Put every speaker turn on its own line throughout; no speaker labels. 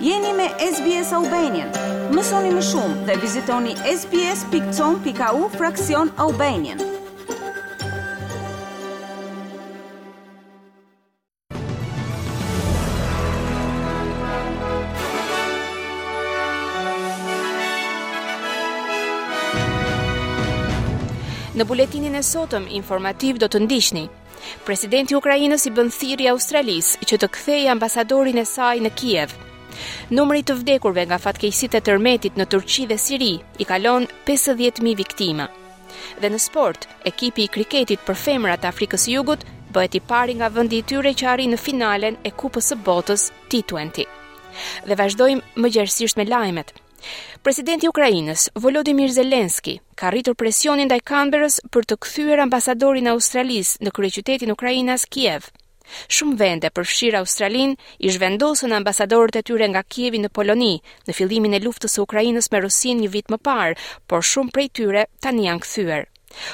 Jeni me SBS Albanian. Mësoni më shumë dhe vizitoni sbs.com.au fraksion Albanian.
Në buletinin e sotëm informativ do të ndiqni Presidenti i Ukrainës i bën thirrje Australisë që të kthejë ambasadorin e saj në Kiev. Numri i të vdekurve nga fatkeqësitë e tërmetit në Turqi dhe Siri i kalon 50.000 viktima. Dhe në sport, ekipi i kriketit për femra të Afrikës së Jugut bëhet i pari nga vendi i tyre që arrin në finalen e Kupës së Botës T20. Dhe vazhdojmë më gjerësisht me lajmet. Presidenti i Ukrainës, Volodymyr Zelensky, ka rritur presionin ndaj Kanberës për të kthyer ambasadorin e Australisë në kryeqytetin ukrainas Kiev. Shumë vende, përfshirë Australinë, i zhvendosën ambasadorët e tyre nga Kievi në Poloni në fillimin e luftës së Ukrainës me Rusinë një vit më parë, por shumë prej tyre tani janë kthyer.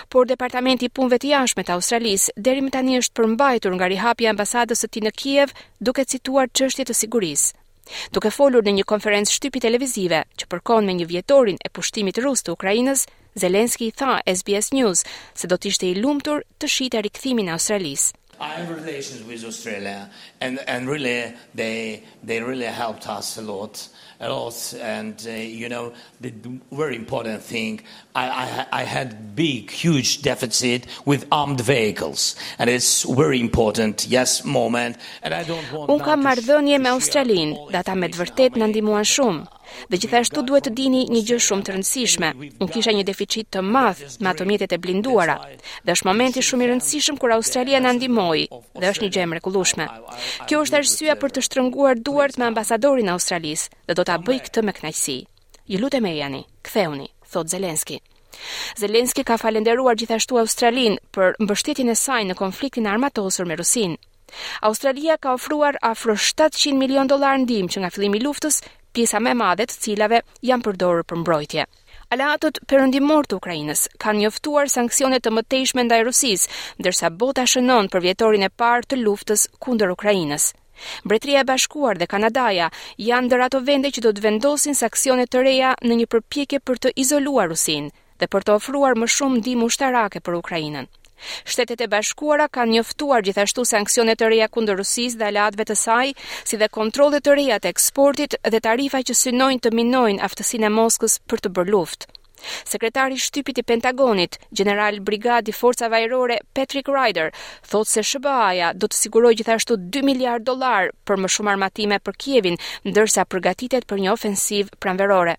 Por Departamenti i Punëve të Jashtme të Australisë deri më tani është përmbajtur nga rihapja e ambasadës së tij në Kiev, duke cituar çështje të sigurisë. Duke folur në një konferencë shtypi televizive që përkon me një vjetorin e pushtimit rus të Ukrainës, Zelenski i tha SBS News se do të ishte i lumtur të shihte rikthimin e Australisë.
I have relations with Australia and and really they they really helped us a lot a lot and uh, you know The very important thing I I I had big huge deficit with armed vehicles and it's very important yes moment and I don't want
Unë kam marrëdhënie me Australinë, dhe ata me të vërtetë na ndihmuan shumë. Dhe gjithashtu duhet të dini një gjë shumë të rëndësishme. Unë kisha një deficit të madh me automjetet e blinduara. Dhe është momenti shumë i rëndësishëm kur Australia na ndihmoi dhe është një gjë e mrekullueshme. Kjo është arsyeja për të shtrënguar duart me ambasadorin e Australisë. dhe do ta bëj këtë me kënaqësi. Ju lutem ejani, kthehuni, thotë Zelenski. Zelenski ka falenderuar gjithashtu Australinë për mbështetjen e saj në konfliktin e armatosur me Rusinë. Australia ka ofruar afro 700 milion dollarë ndihmë që nga fillimi i luftës, pjesa më e madhe të cilave janë përdorur për mbrojtje. Aleatët perëndimorë të Ukrainës kanë njoftuar sanksione të mëtejshme ndaj Rusisë, ndërsa bota shënon përvjetorin e parë të luftës kundër Ukrainës. Mbretëria e Bashkuar dhe Kanadaja janë ndër ato vende që do të vendosin sanksione të reja në një përpjekje për të izoluar Rusinë dhe për të ofruar më shumë ndihmë ushtarake për Ukrainën. Shtetet e Bashkuara kanë njoftuar gjithashtu sanksione të reja kundër Rusisë dhe aleatëve të saj, si dhe kontrolle të reja të eksportit dhe tarifa që synojnë të minojnë aftësinë e Moskës për të bërë luftë. Sekretari i shtypit i Pentagonit, gjeneral brigade i forcave ajrore Patrick Ryder, thotë se SHBA-ja do të sigurojë gjithashtu 2 miliard dollarë për më shumë armatime për Kievin, ndërsa përgatitet për një ofensivë pranverore.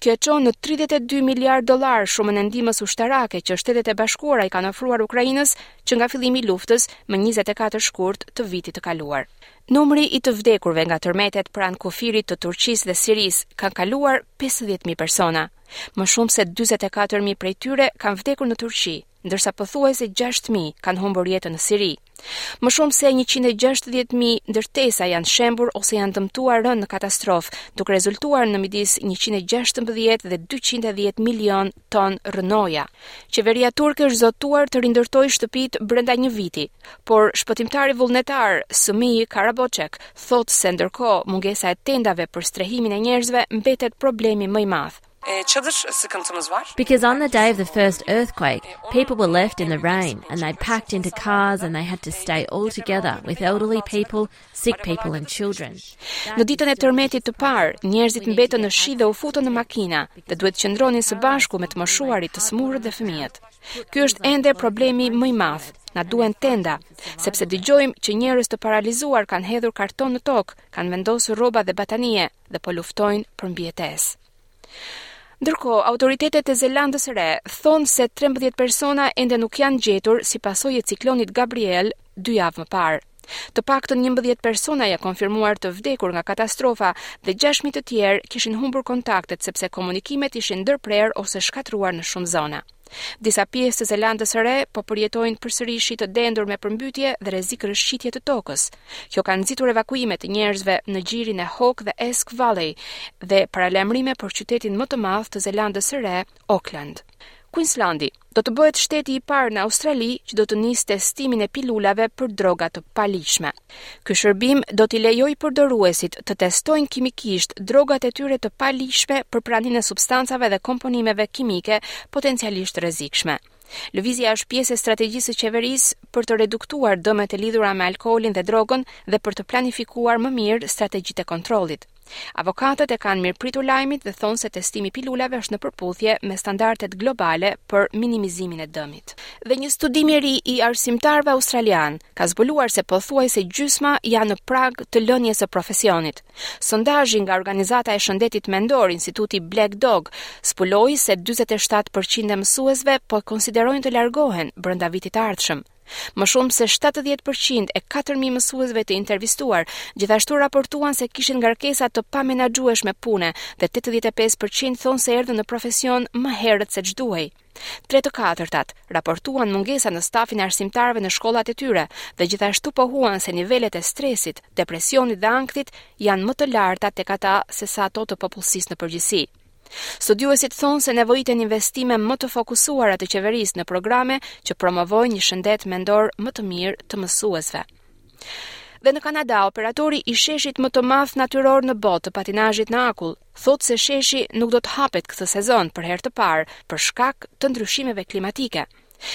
Kjo e çon në 32 miliard dollarë shumën e ndihmës ushtarake që Shtetet e Bashkuara i kanë ofruar Ukrainës që nga fillimi i luftës më 24 shkurt të vitit të kaluar. Numri i të vdekurve nga tërmetet pranë kufirit të Turqisë dhe Sirisë kanë kaluar pesëdhjetë mijë persona. Më shumë se dyzet e katër mijë prej tyre kanë vdekur në Turqi, ndërsa pothuajse gjashtë mijë kanë humbur jetën në Siri. Më shumë se njëqind e gjashtëdhjetë mijë ndërtesa janë shembur ose janë dëmtuar rëndë në katastrofë, duke rezultuar në midis njëqind e gjashtëmbëdhjetë dhe dyqind e dhjetë milionë ton rrënoja. Qeveria turke është zotuar të rindërtojë shtëpitë brenda një viti, por shpëtimtari vullnetar Sumi Karaboçek thotë se ndërkohë mungesa e tendave për strehimin e njerëzve mbetet problemi më i madh.
Because on the day of the first earthquake, people were left in the rain and they packed into cars and they had to stay all together with elderly people, sick people and children.
Në ditën e tërmetit të parë, njerëzit mbetën në shi dhe u futën në makina dhe duhet të qëndronin së bashku me të moshuarit, të sëmurët dhe fëmijët. Ky është ende problemi më i madh. Na duhen tenda, sepse dëgjojmë që njerëz të paralizuar kanë hedhur karton në tokë, kanë vendosur rroba dhe batanije dhe po luftojnë për mbijetesë. Ndërkohë, autoritetet e Zelandës së Re thonë se 13 persona ende nuk janë gjetur si pasojë e ciklonit Gabriel dy javë më parë. Të paktën njëmbëdhjetë persona janë konfirmuar të vdekur nga katastrofa dhe gjashtë mijë të tjerë kishin humbur kontaktet sepse komunikimet ishin ndërprerë ose shkatërruar në shumë zona. Disa pjesë të Zelandës së Re po përjetojnë përsëri shi të dendur me përmbytje dhe rrezik rrëshqitje të tokës. Kjo ka nxitur evakuime të njerëzve në gjirin e Hawke dhe Esk Valley dhe paralajmërime për qytetin më të madh të Zelandës së Re, Auckland. Kuinslandi do të bëhet shteti i parë në Australi që do të nisë testimin e pilulave për droga të paligjshme. Ky shërbim do t'i lejojë përdoruesit të testojnë kimikisht drogat e tyre të paligjshme për praninë e substancave dhe komponimeve kimike potencialisht të rrezikshme. Lëvizja është pjesë e strategjisë së qeverisë për të reduktuar dëmet e lidhura me alkoolin dhe drogën dhe për të planifikuar më mirë strategjitë e kontrollit. Avokatët e kanë mirëpritur lajmit dhe thonë se testimi i pilulave është në përputhje me standardet globale për minimizimin e dëmit. Dhe një studim i ri i arsimtarëve australianë ka zbuluar se pothuajse gjysma janë në prag të lënies së profesionit. Sondazhi nga Organizata e Shëndetit Mendor, Instituti Black Dog, zbuloi se 47% e mësuesve po konsiderojnë të largohen brenda vitit të ardhshëm. Më shumë se shtatëdhjetë për qind e katër mijë mësuesve të intervistuar gjithashtu raportuan se kishin ngarkesa të pamenaxhueshme pune dhe tetëdhjetë e pesë për qind thonë se erdhën në profesion më herët se ç'duhej. Tre të katërtat raportuan mungesa në stafin e arsimtarëve në shkollat e tyre dhe gjithashtu pohuan se nivelet e stresit, depresionit dhe ankthit janë më të larta tek ata se sa ato të popullsisë në përgjithësi. Studiuesit thonë se nevojiten investime më të fokusuara të qeverisë në programe që promovojnë një shëndet mendor më të mirë të mësuesve. Dhe në Kanada, operatori i sheshit më të madh natyror në botë të patinazhit në akull, thotë se sheshi nuk do të hapet këtë sezon për herë të parë për shkak të ndryshimeve klimatike.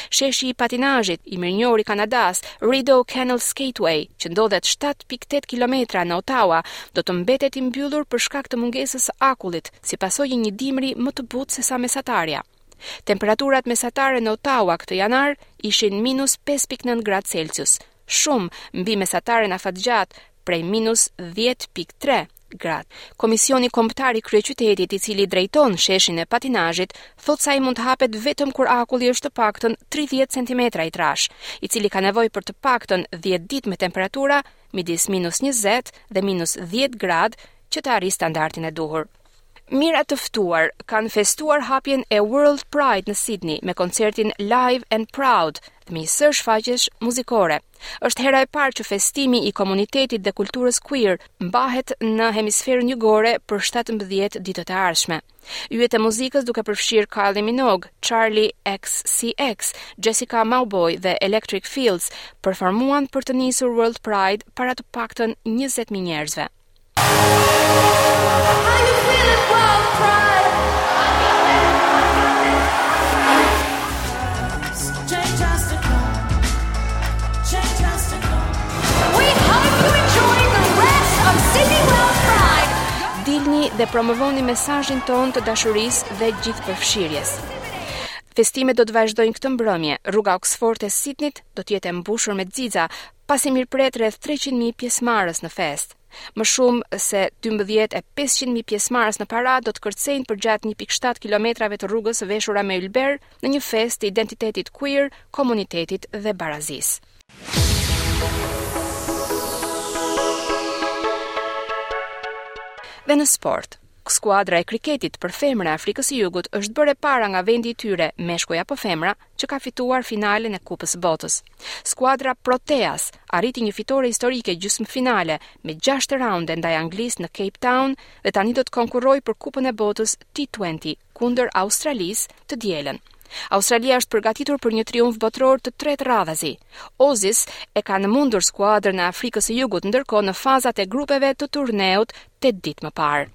Sheshi i patinazhit i mirënjohur i Kanadasë, Rideau Canal Skateway, që ndodhet 7.8 kilometra në Ottawa, do të mbetet i mbyllur për shkak të mungesës së akullit, si pasojë e një dimri më të butë sesa mesatarja. Temperaturat mesatare në Ottawa këtë janar ishin minus 5.9 gradë Celsius, shumë mbi mesataren afatgjatë prej minus 10.3. gradë. Komisioni Kombëtar i Kryeqytetit, i cili drejton sheshin e patinazhit, thotë se ai mund të hapet vetëm kur akulli është të paktën 30 cm i trashë, i cili ka nevojë për të paktën 10 ditë me temperatura midis minus 20 dhe minus 10 gradë që të arrijë standardin e duhur. Mijëra të ftuar kanë festuar hapjen e World Pride në Sydney me koncertin Live and Proud, dhe me një sërë shfaqjesh muzikore. Është hera e parë që festimi i komunitetit dhe kulturës queer mbahet në hemisferën jugore për 17 ditët e ardhshme. Yjet e muzikës duke përfshirë Kylie Minogue, Charli XCX, Jessica Mauboy dhe Electric Fields performuan për të nisur World Pride para të paktën 20.000 njerëzve. dhe promovoni mesazhin tonë të dashurisë dhe gjithëpërfshirjes. Festimet do të vazhdojnë këtë mbrëmje. Rruga Oxford e Sydneyt do të jetë e mbushur me xixa, pasi mirëpret rreth 300 mijë pjesëmarrës në festë. Më shumë se 12 e 500 mijë pjesëmarrës në paradë do të kërcejnë përgjatë 1.7 kilometrave të rrugës së veshur me ylber në një festë të identitetit queer, komunitetit dhe barazisë. Dhe në sport, skuadra e kriketit për femra e Afrikës së Jugut është bërë e para nga vendi i tyre, meshkuj apo femra, që ka fituar finalen e Kupës së Botës. Skuadra Proteas arriti një fitore historike gjysmëfinale me 6 raunde ndaj Anglisë në Cape Town dhe tani do të konkurrojë për Kupën e Botës T20 kundër Australisë të dielën. Australia është përgatitur për një triumf botëror të tretë radhazi. Ozis e kanë mundur skuadrën e Afrikës së Jugut ndërkohë në fazat e grupeve të turneut tetë ditë më parë.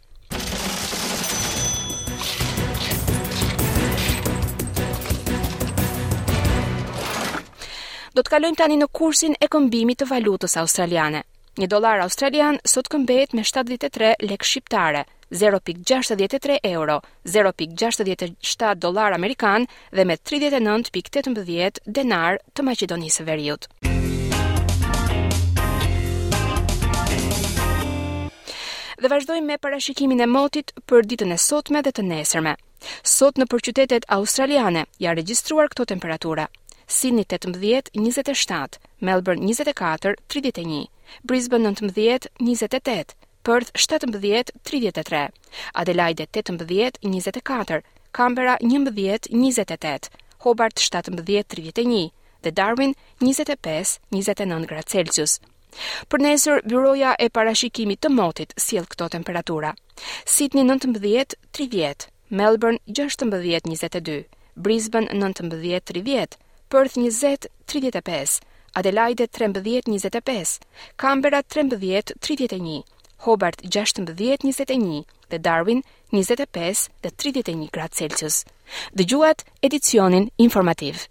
Do të kalojmë tani në kursin e këmbimit të valutës australiane. Një dollar australian sot këmbehet me 73 lekë shqiptare, 0.63 euro, zero pikë gjashtëdhjetë e shtatë dollarë amerikanë dhe me tridhjetë e nëntë pikë tetëmbëdhjetë denarë të Maqedonisë së Veriut. dhe vazhdojmë me parashikimin e motit për ditën e sotme dhe të nesërme. Sot nëpër qytetet australiane janë regjistruar këto temperatura. Sydney 18, 27, Melbourne 24, 31, Brisbane 19, 28, Perth shtatëmbëdhjetë, tridhjetë e tre, Adelaide tetëmbëdhjetë, njëzet e katër, Canberra njëmbëdhjetë, njëzet e tetë, Hobart shtatëmbëdhjetë, tridhjetë e një dhe Darwin njëzet e pesë, njëzet e nëntë gradë Celsius. Për nesër, Byroja e Parashikimit të Motit sjell këto temperatura. Sydney nëntëmbëdhjetë, tridhjetë, Melbourne gjashtëmbëdhjetë njëzet e dy, Brisbane nëntëmbëdhjetë tridhjetë, Perth njëzet tridhjetë e pesë, Adelaide trembëdhjetë njëzet e pesë, Canberra trembëdhjetë tridhjetë e një, Hobart gjashtëmbëdhjetë njëzet e një dhe
Darwin njëzet e pesë dhe tridhjetë e një gradë Celsius. Dëgjuat edicionin informativ.